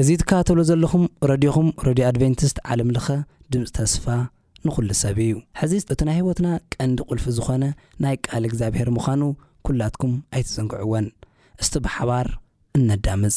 እዚ ትከታተልዎ ዘለኹም ረድዮኹም ረድዮ ኣድቨንቲስት ዓለም ለኸ ድምጺ ተስፋ ንኹሉ ሰብ እዩ። ሕዚ እቲ ናይ ህይወትና ቀንዲ ቁልፊ ዝኾነ ናይ ቃል እግዚኣብሔር ምዃኑ ኩላትኩም ኣይትዘንግዕዎን። እስቲ ብሓባር እነዳምጽ።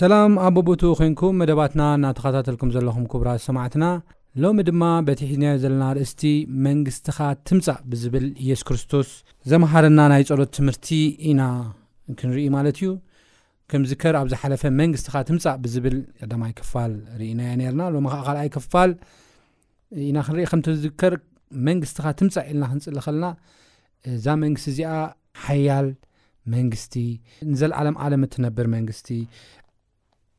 ሰላም ኣብ ቦቦቱኡ ኮንኩም መደባትና እናተኻታተልኩም ዘለኹም ኩቡራት ሰማዕትና ሎሚ ድማ በቲ ሒዝናዮ ዘለና ኣርእስቲ መንግስትኻ ትምጻእ ብዝብል ኢየሱስ ክርስቶስ ዘምሃረና ናይ ጸሎት ትምህርቲ ኢና ክንርኢ ማለት እዩ ከምዝከር ኣብ ዝሓለፈ መንግስትኻ ትምጻእ ብዝብል ቀዳማይ ክፋል ርኢናዮ ነርና ሎሚ ከዓ ካልኣይ ክፋል ኢና ክንርኢ ከምቲ ዝዝከር መንግስትኻ ትምጻእ ኢልና ክንጽሊ ከለና እዛ መንግስቲ እዚኣ ሓያል መንግስቲ ንዘለዓለም ዓለም እትነብር መንግስቲ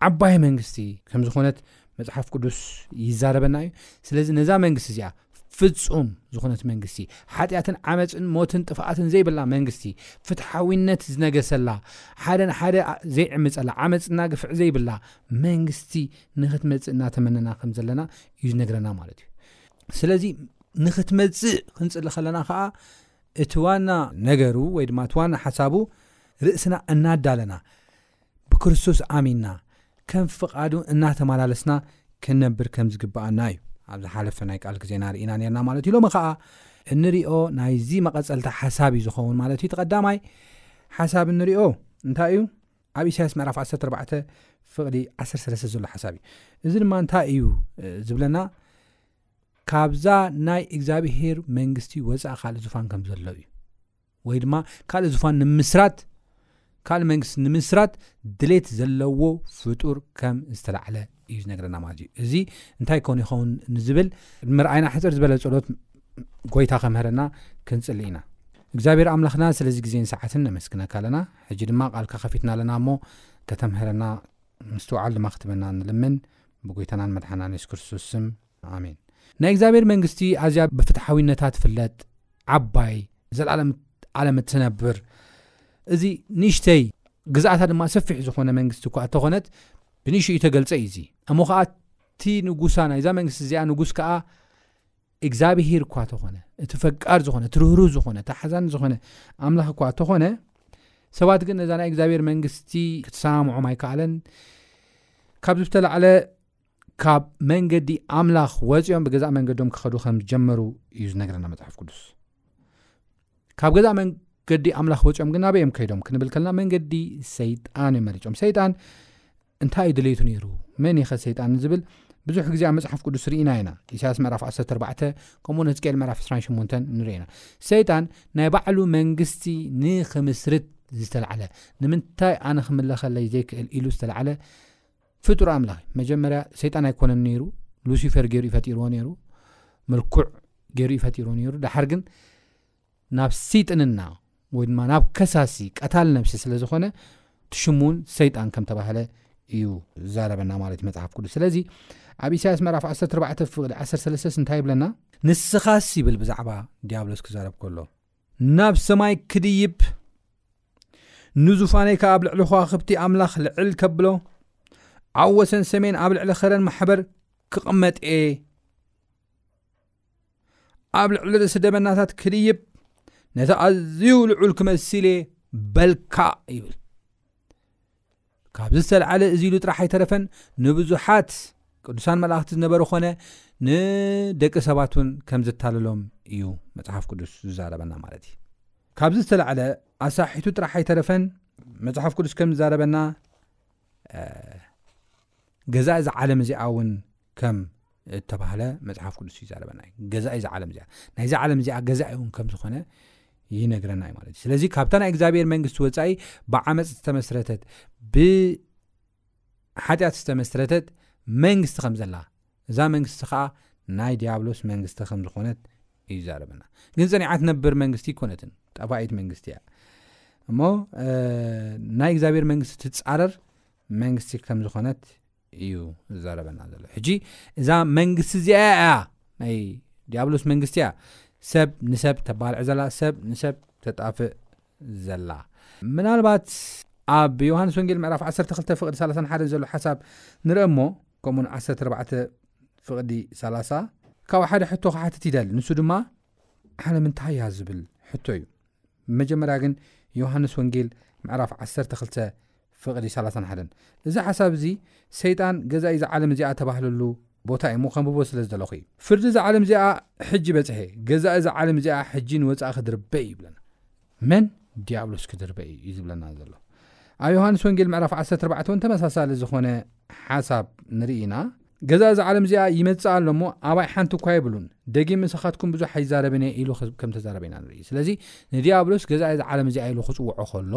ዓባይ መንግስቲ ከም ዝኾነት መፅሓፍ ቅዱስ ይዛረበና እዩ ስለዚ ነዛ መንግስቲ እዚኣ ፍፁም ዝኾነት መንግስቲ ሓጢኣትን ዓመፅን ሞትን ጥፍኣትን ዘይብላ መንግስቲ ፍትሓዊነት ዝነገሰላ ሓደ ንሓደ ዘይዕምፀላ ዓመፅና ግፍዕ ዘይብላ መንግስቲ ንክትመፅእ እናተመነና ከም ዘለና እዩ ዝነግረና ማለት እዩ ስለዚ ንክትመፅእ ክንፅሊ ከለና ከዓ እቲ ዋና ነገሩ ወይ ድማ እቲ ዋና ሓሳቡ ርእስና እናዳለና ብክርስቶስ ኣሚና ከም ፍቓዱ እናተመላለስና ክንነብር ከም ዝግብኣና እዩ ኣብ ዝሓለፈ ናይ ቃል ግዜና ርኢና ነርና ማለት እዩ ሎሚ ከዓ እንሪኦ ናይዚ መቐፀልታ ሓሳብ እዩ ዝኸውን ማለት እዩ ተቀዳማይ ሓሳብ እንሪኦ እንታይ እዩ ኣብ ኢሳያስ ምዕራፍ ዓሰርተ ኣርባዕተ ፍቕዲ ዓሰርተ ሰለስተ ዘሎ ሓሳብ እዩ እዚ ድማ እንታይ እዩ ዝብለና ካብዛ ናይ እግዚኣብሄር መንግስቲ ወፃእ ካልእ ዙፋን ከም ዘሎ እዩ ወይ ድማ ካልእ ዙፋን ንምስራት ካልእ መንግስቲ ንምስራት ድሌት ዘለዎ ፍጡር ከም ዝተላዕለ እዩ ዝነገረና ማለት እዩ እዚ እንታይ ኮኑ ይኸውን ንዝብል ምርኣይና ሕፅር ዝበለ ፀሎት ጎይታ ከምህረና ክንፅሊ ኢና እግዚኣብሔር ኣምላኽና ስለዚ ግዜን ሰዓትን ነመስግነካ ኣለና ሕጂ ድማ ቃልካ ከፊትና ኣለና እሞ ከተምህረና ምስትውዓል ድማ ክትበና ንልምን ብጎይታናን መድሓናን የሱስ ክርስቶስ ስም ኣሜን። ናይ እግዚኣብሔር መንግስቲ ኣዝያ ብፍትሓዊነታ ትፍለጥ ዓባይ ዘልኣለም ዓለም እትነብር እዚ ንእሽተይ ግዝኣታ ድማ ሰፊሕ ዝኾነ መንግስቲ እኳ እተኾነት ብንእሽኡ ተገልጸ እዩ እዚ እሞ ከዓ እቲ ንጉሳ ናይዛ መንግስቲ እዚኣ ንጉስ ከዓ እግዝኣብሄር እኳ ተኾነ፣ እቲ ፈቃር ዝኾነ፣ እቲ ርህሩህ ዝኾነ፣ እቲ ሓዛን ዝኾነ ኣምላኽ እኳ ተኾነ፣ ሰባት ግን ነዛ ናይ እግዚኣብሄር መንግስቲ ክትሰማምዖም ኣይከኣለን። ካብዚ ዝተላዕለ ካብ መንገዲ ኣምላኽ ወፂኦም ብገዛእ መንገዶም ክኸዱ ከም ዝጀመሩ እዩ ዝነግረና መፅሓፍ ቅዱስ። ካብ ገዛእ መንገዲ ኣምላኽ ወፂኦም ግን ኣበይ እዮም ከይዶም ክንብል ከለና መንገዲ ሰይጣን እዮም መሪፆም። ሰይጣን እንታይ እዩ ድሌቱ ነይሩ? መን እዩኸ ሰይጣን ንዝብል ብዙሕ ግዜ ኣብ መጽሓፍ ቅዱስ ርኢና ኢና። ኢሳያስ ምዕራፍ ዓሰርተ ኣርባዕተ ከምኡውን ህዝቅኤል ምዕራፍ ዕስራን ሸሞንተን ንርኢ ኢና። ሰይጣን ናይ ባዕሉ መንግስቲ ንኽምስርት ዝተላዕለ፣ ንምንታይ ኣነ ክምለኸለይ ዘይክእል ኢሉ ዝተላዕለ ፍጡር ኣምላኽ እዩ። መጀመርያ ሰይጣን ኣይኮነን ነይሩ፣ ሉሲፈር ገይሩ እዩ ፈጢርዎ ነይሩ፣ ምልኩዕ ገይሩ እዩ ፈጢርዎ ነይሩ። ድሓር ግን ናብ ስይጥንና ወይ ድማ ናብ ከሳሲ ቀታል ነብሲ ስለ ዝኾነ እቲ ሽሙ እውን ሰይጣን ከም ተባህለ እዩ ዝዛረበና ማለት እዩ መጽሓፍ ቅዱስ ስለዚ ኣብ ኢሳያስ ምዕራፍ 14 ፍቕዲ 13 እንታይ ይብለና ንስኻስ ይብል ብዛዕባ ዲያብሎስ ክዛረብ ከሎ ናብ ሰማይ ክድይብ ንዙፋነይ ከ ኣብ ልዕሊ ኳክብቲ ኣምላኽ ልዕል ከብሎ ኣብ ወሰን ሰሜን ኣብ ልዕሊ ኸረን ማሕበር ክቕመጥ እየ ኣብ ልዕሊ ርእሲ ደበናታት ክድይብ ነቲ ኣዝዩ ልዑል ክመሲል እየ በልካ ይብል ካብዚ ዝተለዓለ እዚ ኢሉ ጥራሕ ኣይተረፈን ንብዙሓት ቅዱሳን መላእኽቲ ዝነበረ ኮነ ንደቂ ሰባት እውን ከም ዘታልሎም እዩ መፅሓፍ ቅዱስ ዝዛረበና ማለት እዩ ካብዚ ዝተላዕለ ኣሳሒቱ ጥራሕ ኣይተረፈን መፅሓፍ ቅዱስ ከም ዝዛረበና ገዛኢ እዛ ዓለም እዚኣ እውን ከም እተባህለ መጽሓፍ ቅዱስ ይዛረበና እዩ ገዛኢ እዛ ዓለም እዚኣ ናይዛ ዓለም እዚኣ ገዛኢ እውን ከም ዝኾነ ይነግረና እዩ ማለት እዩ ስለዚ ካብታ ናይ እግዚኣብሔር መንግስቲ ወፃኢ ብዓመፅ ዝተመስረተት ብሓጢኣት ዝተመስረተት መንግስቲ ከም ዘላ እዛ መንግስቲ ከዓ ናይ ዲያብሎስ መንግስቲ ከም ዝኾነት እዩ ዛረበና ግን ፀኒዓት ነብር መንግስቲ ይኮነትን ጠፋኢት መንግስቲ እያ እሞ ናይ እግዚኣብሔር መንግስቲ ትፃረር መንግስቲ ከም ዝኾነት እዩ ዝዛረበና ዘሎ ሕጂ እዛ መንግስቲ እዚኣ እያ ናይ ዲያብሎስ መንግስቲ እያ ሰብ ንሰብ ተባልዕ ዘላ ሰብ ንሰብ ተጣፍእ ዘላ ምናልባት ኣብ ዮሃንስ ወንጌል ምዕራፍ 12 ፍቅዲ 31 ዘሎ ሓሳብ ንርአ እሞ ከምኡውን 14 ፍቅዲ 30 ካብኡ ሓደ ሕቶ ክሓትት ይደሊ ንሱ ድማ ዓለም እንታይ እያ ዝብል ሕቶ እዩ መጀመርያ ግን ዮሃንስ ወንጌል ምዕራፍ ዓሰርተ ክልተ ፍቕዲ ሰላሳን ሓደን እዚ ሓሳብ እዚ ሰይጣን ገዛኢ እዛ ዓለም እዚኣ እተባህለሉ ቦታ እዩ እሞ ከንብቦ ስለ ዝደለኹ እዩ። ፍርዲ እዛ ዓለም እዚኣ ሕጂ በጽሔ፣ ገዛኢ እዛ ዓለም እዚኣ ሕጂ ንወጻኢ ክድርበ እዩ ይብለና። መን? ድያብሎስ ክድርበ እዩ እዩ ዝብለና ዘሎ። ኣብ ዮሃንስ ወንጌል ምዕራፍ ዓሰርተ ኣርባዕተ እውን ተመሳሳሊ ዝኾነ ሓሳብ ንርኢ ኢና። ገዛ እዛ ዓለም እዚኣ ይመጽእ ኣሎ እሞ ኣባይ ሓንቲ እኳ የብሉን ደጊም ምሳኻትኩም ብዙሕ ኣይዛረብን እየ ኢሉ ከም ተዛረበ ኢና ንርኢ ስለዚ ንዲያብሎስ ገዛ እዛ ዓለም እዚኣ ኢሉ ክጽውዖ ከሎ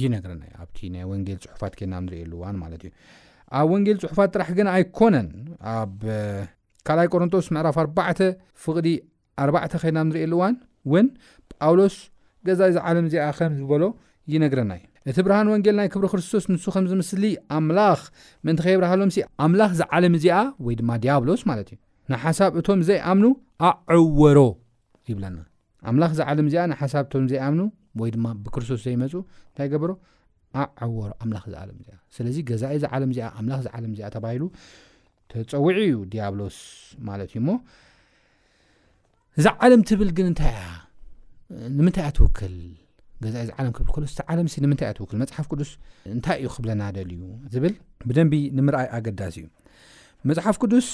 ይነግረና እዩ ኣብቲ ናይ ወንጌል ጽሑፋት ኬና ንርእየሉ እዋን ማለት እዩ ኣብ ወንጌል ጽሑፋት ጥራሕ ግን ኣይኮነን ኣብ ካልኣይ ቆሮንጦስ ምዕራፍ ኣርባዕተ ፍቕዲ ኣርባዕተ ዄና ንርእየሉ እዋን እውን ጳውሎስ ገዛ እዛ ዓለም እዚኣ ኸም ዝበሎ ይነግረና እዩ። እቲ ብርሃን ወንጌል ናይ ክብሪ ክርስቶስ ንሱ ኸም ዝምስሊ ኣምላኽ ምእንቲ ኸየብርሃሎምሲ ኣምላኽ እዛ ዓለም እዚኣ ወይ ድማ ዲያብሎስ ማለት እዩ ንሓሳብ እቶም ዘይኣምኑ ኣዐወሮ ይብለና። ኣምላኽ እዛ ዓለም እዚኣ ንሓሳብ እቶም ዘይኣምኑ ወይ ድማ ብክርስቶስ ዘይመፁ እንታይ ገበሮ ኣዐወሮ ኣምላኽ እዛ ዓለም እዚኣ። ስለዚ ገዛኢ እዛ ዓለም እዚኣ ኣምላኽ እዛ ዓለም እዚኣ ተባሂሉ ተፀዊዑ እዩ ዲያብሎስ ማለት እዩ እሞ እዛ ዓለም ትብል ግን እንታይ እያ ንምንታይ እያ ትውክል ገዛ እዚ ዓለም ክብል ከሎ እቲ ዓለም ሲ ንምንታይ እያ ትውክል መፅሓፍ ቅዱስ እንታይ እዩ ክብለና ደልዩ ዝብል ብደንቢ ንምርኣይ ኣገዳሲ እዩ መፅሓፍ ቅዱስ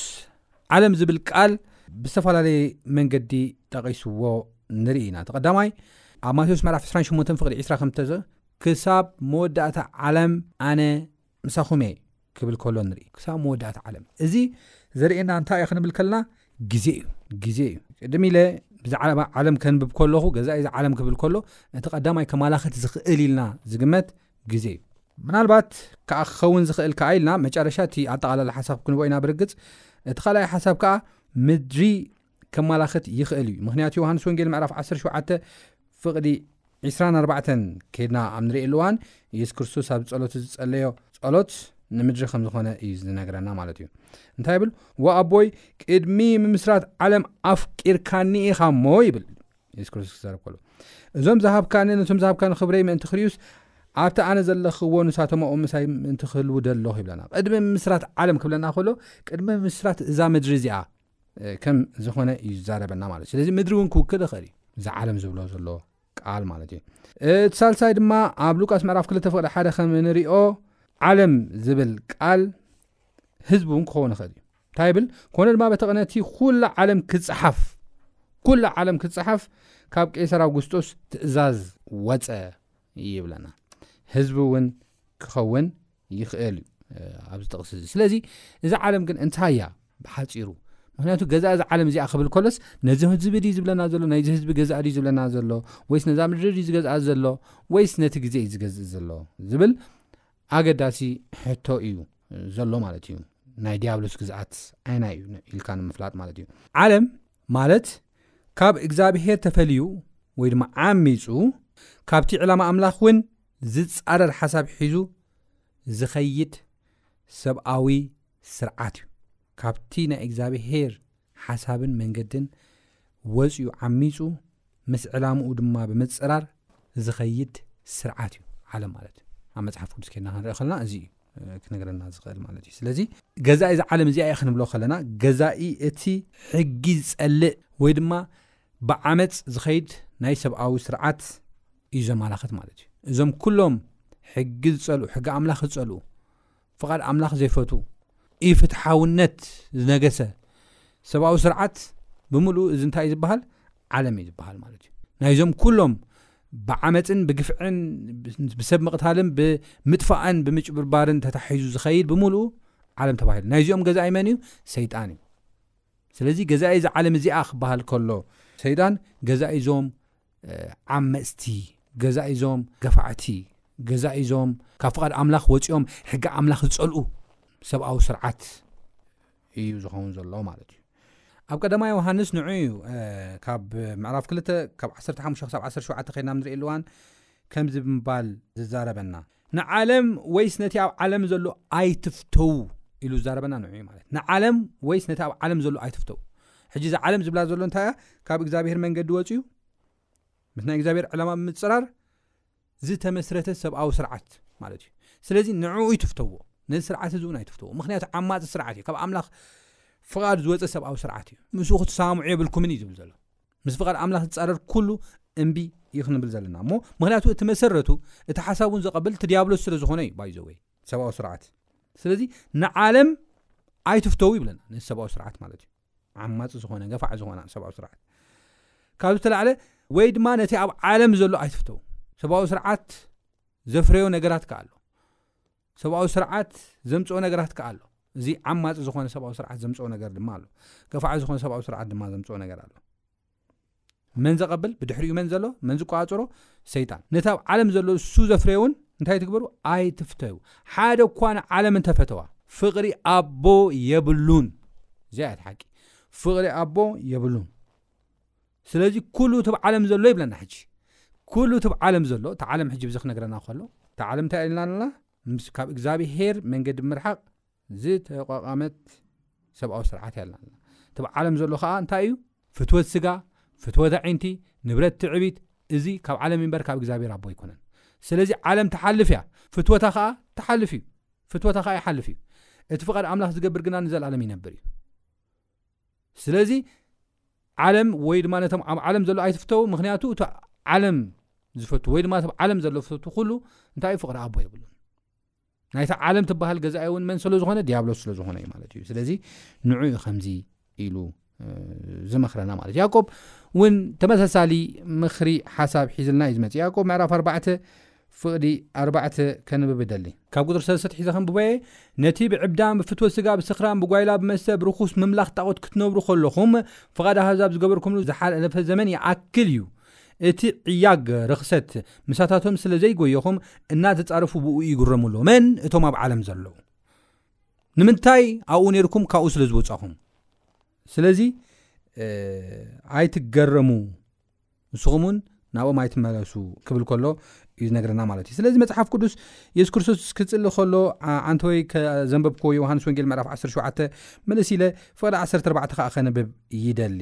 ዓለም ዝብል ቃል ብዝተፈላለየ መንገዲ ጠቒስዎ ንርኢ ኢና እቲ ቀዳማይ ኣብ ማቴዎስ መራፍ 28 ፍቅዲ 20 ከምተዘ ክሳብ መወዳእታ ዓለም ኣነ ምሳኹም'የ ክብል ከሎ ንርኢ። ክሳብ መወዳእታ ዓለም። እዚ ዘርእየና እንታይ እዩ ክንብል ከለና ግዜ እዩ። ግዜ እዩ። ቅድም ኢለ ብዛዕባ ዓለም ከንብብ ከለኹ ገዛኢ እዚ ዓለም ክብል ከሎ እቲ ቀዳማይ ከማላኸት ዝኽእል ኢልና ዝግመት ግዜ እዩ። ምናልባት ከኣ ክኸውን ዝኽእል ከኣ ኢልና መጨረሻ እቲ ኣጠቓላሊ ሓሳብ ክንቦ ኢና ብርግጽ እቲ ካልኣይ ሓሳብ ከኣ ምድሪ ከማላኽት ይኽእል እዩ ምክንያቱ ዮሃንስ ወንጌል ምዕራፍ ዓሰርተ ሸውዓተ ፍቕዲ ዒስራን ኣርባዕተን ከድና ኣብ ንርእየሉ እዋን ኢየሱስ ክርስቶስ ኣብ ጸሎቱ ዝጸለዮ ጸሎት ንምድሪ ከም ዝኾነ እዩ ዝነግረና ማለት እዩ እንታይ ይብል ወኣቦይ ቅድሚ ምምስራት ዓለም ኣፍቂርካኒ ኢኻ እሞ ይብል ኢየሱስ ክርስቶስ ክዛረብ ከሎ እዞም ዝሃብካኒ ነቶም ዝሃብካኒ ክብረይ ምእንቲ ክርዩስ ኣብቲ ኣነ ዘለኽዎ ንሳቶም ኣብኡ ምሳይ ምእንቲ ክህልው ደለኹ ይብለና ቅድሚ ምስራት ዓለም ክብለና ከሎ ቅድሚ ምስራት እዛ ምድሪ እዚኣ ከም ዝኾነ እዩ ዝዛረበና ማለት እዩ ስለዚ ምድሪ እውን ክውክል ይኽእል እዩ እዚ ዓለም ዝብሎ ዘሎ ቃል ማለት እዩ እቲ ሳልሳይ ድማ ኣብ ሉቃስ ምዕራፍ ክልተ ፍቅዲ ሓደ ከም እንሪኦ ዓለም ዝብል ቃል ህዝቢ እውን ክኸውን ይኽእል እዩ እንታይ ይብል ኮነ ድማ በቲ ቅነቲ ኩላ ዓለም ክፀሓፍ ኩላ ዓለም ክፀሓፍ ካብ ቄሰር ኣውጉስጦስ ትእዛዝ ወፀ ይብለና ህዝቢ እውን ክኸውን ይኽእል እዩ ኣብዚ ጥቕሲ እዚ ስለዚ እዚ ዓለም ግን እንታይ እያ ብሓፂሩ ምክንያቱ ገዛእ እዚ ዓለም እዚኣ ክብል ከሎስ ነዚ ህዝቢ ድዩ ዝብለና ዘሎ ናይዚ ህዝቢ ገዛእ ድዩ ዝብለና ዘሎ ወይስ ነዛ ምድሪ ድዩ ዝገዝኣ ዘሎ ወይስ ነቲ ግዜ እዩ ዝገዝእ ዘሎ ዝብል ኣገዳሲ ሕቶ እዩ ዘሎ ማለት እዩ ናይ ዲያብሎስ ግዝኣት ዓይና እዩ ኢልካ ንምፍላጥ ማለት እዩ ዓለም ማለት ካብ እግዚኣብሄር ተፈልዩ ወይ ድማ ዓሚፁ ካብቲ ዕላማ ኣምላኽ እውን ዝጻረር ሓሳብ ሒዙ ዝኸይድ ሰብኣዊ ስርዓት እዩ። ካብቲ ናይ እግዚኣብሄር ሓሳብን መንገድን ወጺኡ ዓሚጹ ምስ ዕላምኡ ድማ ብምጽራር ዝኸይድ ስርዓት እዩ ዓለም ማለት ኣብ መጽሓፍ ቅዱስ ኬድና ክንርኢ ከለና እዚ እዩ ክነገረና ዝኽእል ማለት እዩ ስለዚ ገዛኢ እዚ ዓለም እዚኣ እዩ ክንብሎ ከለና ገዛኢ እቲ ሕጊ ዝጸልእ ወይ ድማ ብዓመፅ ዝኸይድ ናይ ሰብኣዊ ስርዓት እዩ ዘማላኽት ማለት እዩ እዞም ኩሎም ሕጊ ዝፀልኡ ሕጊ ኣምላኽ ዝፀልኡ ፍቓድ ኣምላኽ ዘይፈትዉ ኢፍትሓውነት ዝነገሰ ሰብኣዊ ስርዓት ብምልኡ እዚ እንታይ እዩ ዝበሃል ዓለም እዩ ዝበሃል ማለት እዩ ናይዞም ኩሎም ብዓመፅን ብግፍዕን ብሰብ ምቕታልን ብምጥፋእን ብምጭብርባርን ተታሒዙ ዝኸይድ ብምልኡ ዓለም ተባሂሉ ናይዚኦም ገዛኢ መን እዩ ሰይጣን እዩ ስለዚ ገዛኢ እዚ ዓለም እዚኣ ክበሃል ከሎ ሰይጣን ገዛኢ ዞም ዓመጽቲ፣ ገዛኢዞም ገፋዕቲ፣ ገዛኢዞም ካብ ፍቓድ ኣምላኽ ወጺኦም ሕጊ ኣምላኽ ዝጸልኡ ሰብኣዊ ስርዓት እዩ ዝኸውን ዘሎ ማለት እዩ። ኣብ ቀዳማ ዮሃንስ ንዑ እዩ ካብ ምዕራፍ ክልተ ካብ ዓሰርተ ሓሙሽተ ክሳብ ዓሰርተ ሸውዓተ ከድና ኣብ ንርእየሉ እዋን ከምዚ ብምባል ዝዛረበና ንዓለም ወይስ ነቲ ኣብ ዓለም ዘሎ ኣይትፍተዉ ኢሉ ዝዛረበና ንዑ እዩ ማለት ንዓለም ወይስ ነቲ ኣብ ዓለም ዘሎ ኣይትፍተዉ ሕጂ እዚ ዓለም ዝብላ ዘሎ እንታይ እያ ካብ እግዚኣብሄር መንገዲ ወፅዩ ምስ ናይ እግዚኣብሄር ዕላማ ብምፅራር ዝተመስረተ ሰብኣዊ ስርዓት ማለት እዩ ስለዚ ንዕኡ ይትፍተዎ ነዚ ስርዓት እዚ እውን ኣይትፍተዎ ምክንያቱ ዓማፂ ስርዓት እዩ ካብ ኣምላኽ ፍቓድ ዝወፀ ሰብኣዊ ስርዓት እዩ ምስኡ ክትሰማምዑ የብልኩምን እዩ ዝብል ዘሎ ምስ ፍቓድ ኣምላኽ ዝጻረር ኩሉ እምቢ እዩ ክንብል ዘለና እሞ ምክንያቱ እቲ መሰረቱ እቲ ሓሳቡን ዘቐብል እቲ ዲያብሎስ ስለ ዝኾነ እዩ ባይ ዘወይ ሰብኣዊ ስርዓት ስለዚ ንዓለም ኣይትፍተው ይብለና ነዚ ሰብኣዊ ስርዓት ማለት እዩ ዓማፂ ዝኾነ ገፋዕ ዝኾነ ሰብኣዊ ስርዓት ካብ ዝተላዕለ ወይ ድማ ነቲ ኣብ ዓለም ዘሎ ኣይትፍተው ሰብኣዊ ስርዓት ዘፍረዮ ነገራት ከ ኣሎ ሰብኣዊ ስርዓት ዘምጽኦ ነገራት ከኣ ኣሎ። እዚ ዓማጺ ዝኾነ ሰብኣዊ ስርዓት ዘምጽኦ ነገር ድማ ኣሎ። ገፋዒ ዝኾነ ሰብኣዊ ስርዓት ድማ ዘምጽኦ ነገር ኣሎ። መን ዘቐብል ብድሕሪኡ መን ዘሎ መን ዝቋጽሮ ሰይጣን ነቲ ኣብ ዓለም ዘሎ እሱ ዘፍረየ እውን እንታይ ትግበሩ ኣይትፍተዩ ሓደ እኳ ንዓለም እንተፈተዋ ፍቕሪ ኣቦ የብሉን እዚኣ እያ ሓቂ ፍቕሪ ኣቦ የብሉን ስለዚ ኩሉ እቲብ ዓለም ዘሎ ይብለና ሕጂ ኩሉ እቲብ ዓለም ዘሎ እቲ ዓለም ሕጂ ብዚ ክነግረና ከሎ እቲ ዓለም እንታይ ኢልና ኣለና ምስ ካብ እግዚኣብሄር መንገዲ ምርሓቕ ዝተቋቋመት ሰብኣዊ ስርዓት እያ ኣለና ኣለና እቲብ ዓለም ዘሎ ከዓ እንታይ እዩ ፍትወት ስጋ ፍትወት ኣዒንቲ ንብረት ትዕቢት እዚ ካብ ዓለም እምበር ካብ እግዚኣብሔር ኣቦ ኣይኮነን ስለዚ ዓለም ትሓልፍ እያ ፍትወታ ከዓ ትሓልፍ እዩ ፍትወታ ከዓ ይሓልፍ እዩ እቲ ፍቓድ ኣምላኽ ዝገብር ግና ንዘለኣለም ይነብር እዩ ስለዚ ዓለም ወይ ድማ ነቶም ኣብ ዓለም ዘሎ ኣይትፍተው ምክንያቱ እቲ ዓለም ዝፈቱ ወይ ድማ ብ ዓለም ዘሎ ፍተቱ ኩሉ እንታይ እዩ ፍቅሪ ኣቦ የብሉን ናይቲ ዓለም ትበሃል ገዛኢ እውን መን ስለ ዝኾነ ዲያብሎስ ስለ ዝኾነ እዩ ማለት እዩ ስለዚ ንዑ ዩ ከምዚ ኢሉ ዝመክረና ማለት ያቆብ እውን ተመሳሳሊ ምክሪ ሓሳብ ሒዝልና እዩ ዝመፅ ያቆብ ምዕራፍ ኣርባዕተ ፍቕዲ ኣርባዕተ ከንብብ እደሊ። ካብ ቁጽሪ ሰለስተ ኣትሒዘ ከንብቦ እየ። ነቲ ብዕብዳን፣ ብፍትወት ስጋ፣ ብስኽራን፣ ብጓይላ፣ ብመስተ፣ ብርኹስ ምምላኽ ጣኦት ክትነብሩ ከሎኹም ፍቓድ ኣህዛብ ዝገበርኩምሉ ዝሓለፈ ዘመን ይኣክል እዩ። እቲ ዕያግ ርኽሰት ምሳታቶም ስለ ዘይጎየኹም እናተጻረፉ ብእኡ ይግረሙ ኣለዉ። መን? እቶም ኣብ ዓለም ዘለዉ። ንምንታይ? ኣብኡ ነይርኩም ካብኡ ስለ ዝወጻኹም። ስለዚ ኣይትገረሙ ንስኹም እውን ናብኦም ኣይትመለሱ ክብል ከሎ እዩ ዝነግረና ማለት እዩ ስለዚ መፅሓፍ ቅዱስ የሱስ ክርስቶስ ክፅሊ ከሎ ኣንተወይ ዘንበብክዎ ዮሃንስ ወንጌል ምዕራፍ 17 መልእስ ኢለ ፍቕዲ 14 ከዓ ከንብብ ይደሊ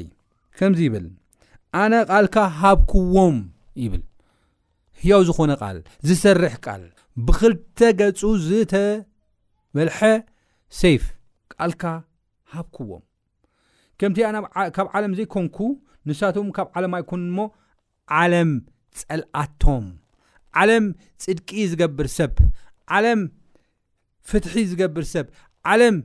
ከምዚ ይብል ኣነ ቃልካ ሃብክዎም ይብል ህያው ዝኾነ ቃል ዝሰርሕ ቃል ብክልተ ገጹ ዝተበልሐ ሰይፍ ቃልካ ሃብክዎም ከምቲ ኣነ ካብ ዓለም ዘይኮንኩ ንሳቶም ካብ ዓለም ኣይኮኑን እሞ ዓለም ጸልኣቶም ዓለም ጽድቂ ዝገብር ሰብ ዓለም ፍትሒ ዝገብር ሰብ ዓለም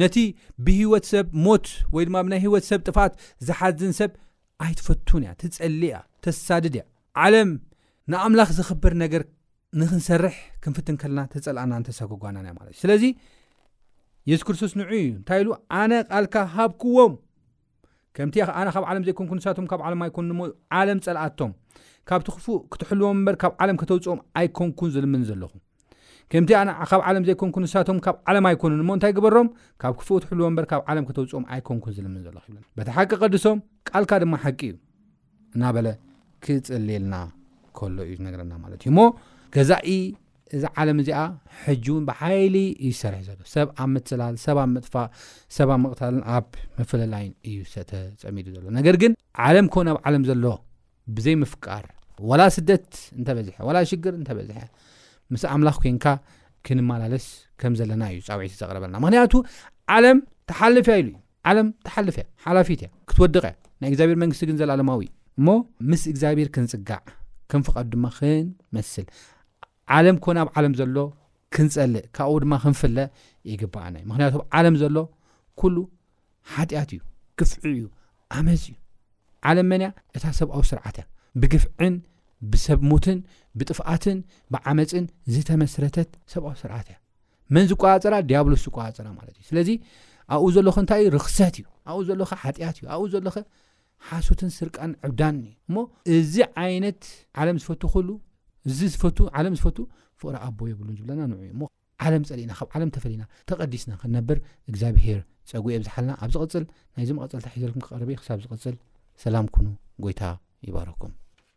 ነቲ ብሂወት ሰብ ሞት ወይ ድማ ብናይ ሂወት ሰብ ጥፍኣት ዝሓዝን ሰብ ኣይትፈቱን እያ ትጸሊ እያ ተሳድድ እያ ዓለም ንኣምላኽ ዘኽብር ነገር ንክንሰርሕ ክንፍትን ከለና ተጸልኣናን ተሰጉጓናን እያ ማለት እዩ ስለዚ የሱስ ክርስቶስ ንዑ እዩ እንታይ ኢሉ ኣነ ቃልካ ሃብክዎም ከምቲ ኣነ ካብ ዓለም ዘይኮንኩ ንሳቶም ካብ ዓለም ኣይኮኑ ሞ ዓለም ጸልኣቶም ካብቲ ክፉእ ክትሕልዎም እምበር ካብ ዓለም ከተውፅኦም ኣይኮንኩን ዝልምን ዘለኹ ከምቲ ኣነ ካብ ዓለም ዘይኮንኩ ንሳቶም ካብ ዓለም ኣይኮኑን እሞ እንታይ ግበሮም ካብ ክፉእ ትሕልዎ እምበር ካብ ዓለም ከተውፅኦም ኣይኮንኩን ዝልምን ዘለኹ ይብለ በቲ ሓቂ ቀድሶም ቃልካ ድማ ሓቂ እዩ እናበለ ክጽልየልና ከሎ እዩ ዝነገረና ማለት እዩ እሞ ገዛኢ እዚ ዓለም እዚኣ ሕጂ እውን ብሓይሊ እዩ ዝሰርሕ ዘሎ ሰብ ኣብ ምትላል ሰብ ኣብ ምጥፋእ ሰብ ኣብ ምቕታልን ኣብ ምፍልላይን እዩ ተጸሚዱ ዘሎ ነገር ግን ዓለም ኮን ኣብ ዓለም ዘሎ ብዘይ ምፍቃር ወላ ስደት እንተበዝሐ ወላ ሽግር እንተበዝሐ ምስ ኣምላኽ ኮንካ ክንመላለስ ከም ዘለና እዩ ፃውዒት ዘቕረበልና ምክንያቱ ዓለም ተሓልፍ እያ ኢሉ እዩ ዓለም ትሓልፍ እያ ሓላፊት እያ ክትወድቕ እያ ናይ እግዚኣብሔር መንግስቲ ግን ዘላለማዊ እዩ እሞ ምስ እግዚኣብሔር ክንጽጋዕ ከም ፍቓዱ ድማ ክንመስል ዓለም ኮነ ኣብ ዓለም ዘሎ ክንጸልእ ካብኡ ድማ ክንፍለ ይግባኣና እዩ ምክንያቱ ኣብ ዓለም ዘሎ ኩሉ ሓጢኣት እዩ ግፍዒ እዩ ኣመፅ እዩ ዓለም መን እያ እታ ሰብኣዊ ስርዓት እያ ብግፍዕን ብሰብ ሙትን ብጥፍኣትን ብዓመፅን ዝተመስረተት ሰብኣዊ ስርዓት እያ መን ዝቆፃፀራ ዲያብሎስ ዝቆፃፀራ ማለት እዩ ስለዚ ኣብኡ ዘለኹ እንታይ እዩ ርክሰት እዩ ኣብኡ ዘለኸ ሓጢኣት እዩ ኣብኡ ዘለኸ ሓሶትን ስርቃን ዕብዳን እዩ እሞ እዚ ዓይነት ዓለም ዝፈቱ ኩሉ እዚ ዝፈቱ ዓለም ዝፈቱ ፍቕሪ ኣቦ የብሉን ዝብለና ንዑ እዩ እሞ ዓለም ፀሊእና ካብ ዓለም ተፈሊና ተቐዲስና ክንነብር እግዚኣብሄር ፀጉ የብዝሓልና ኣብ ዝቕፅል ናይዚ መቐፀልታ ሒዘልኩም ክቐርበ ክሳብ ዝቕፅል ሰላም ኩኑ ጎይታ ይባረኩም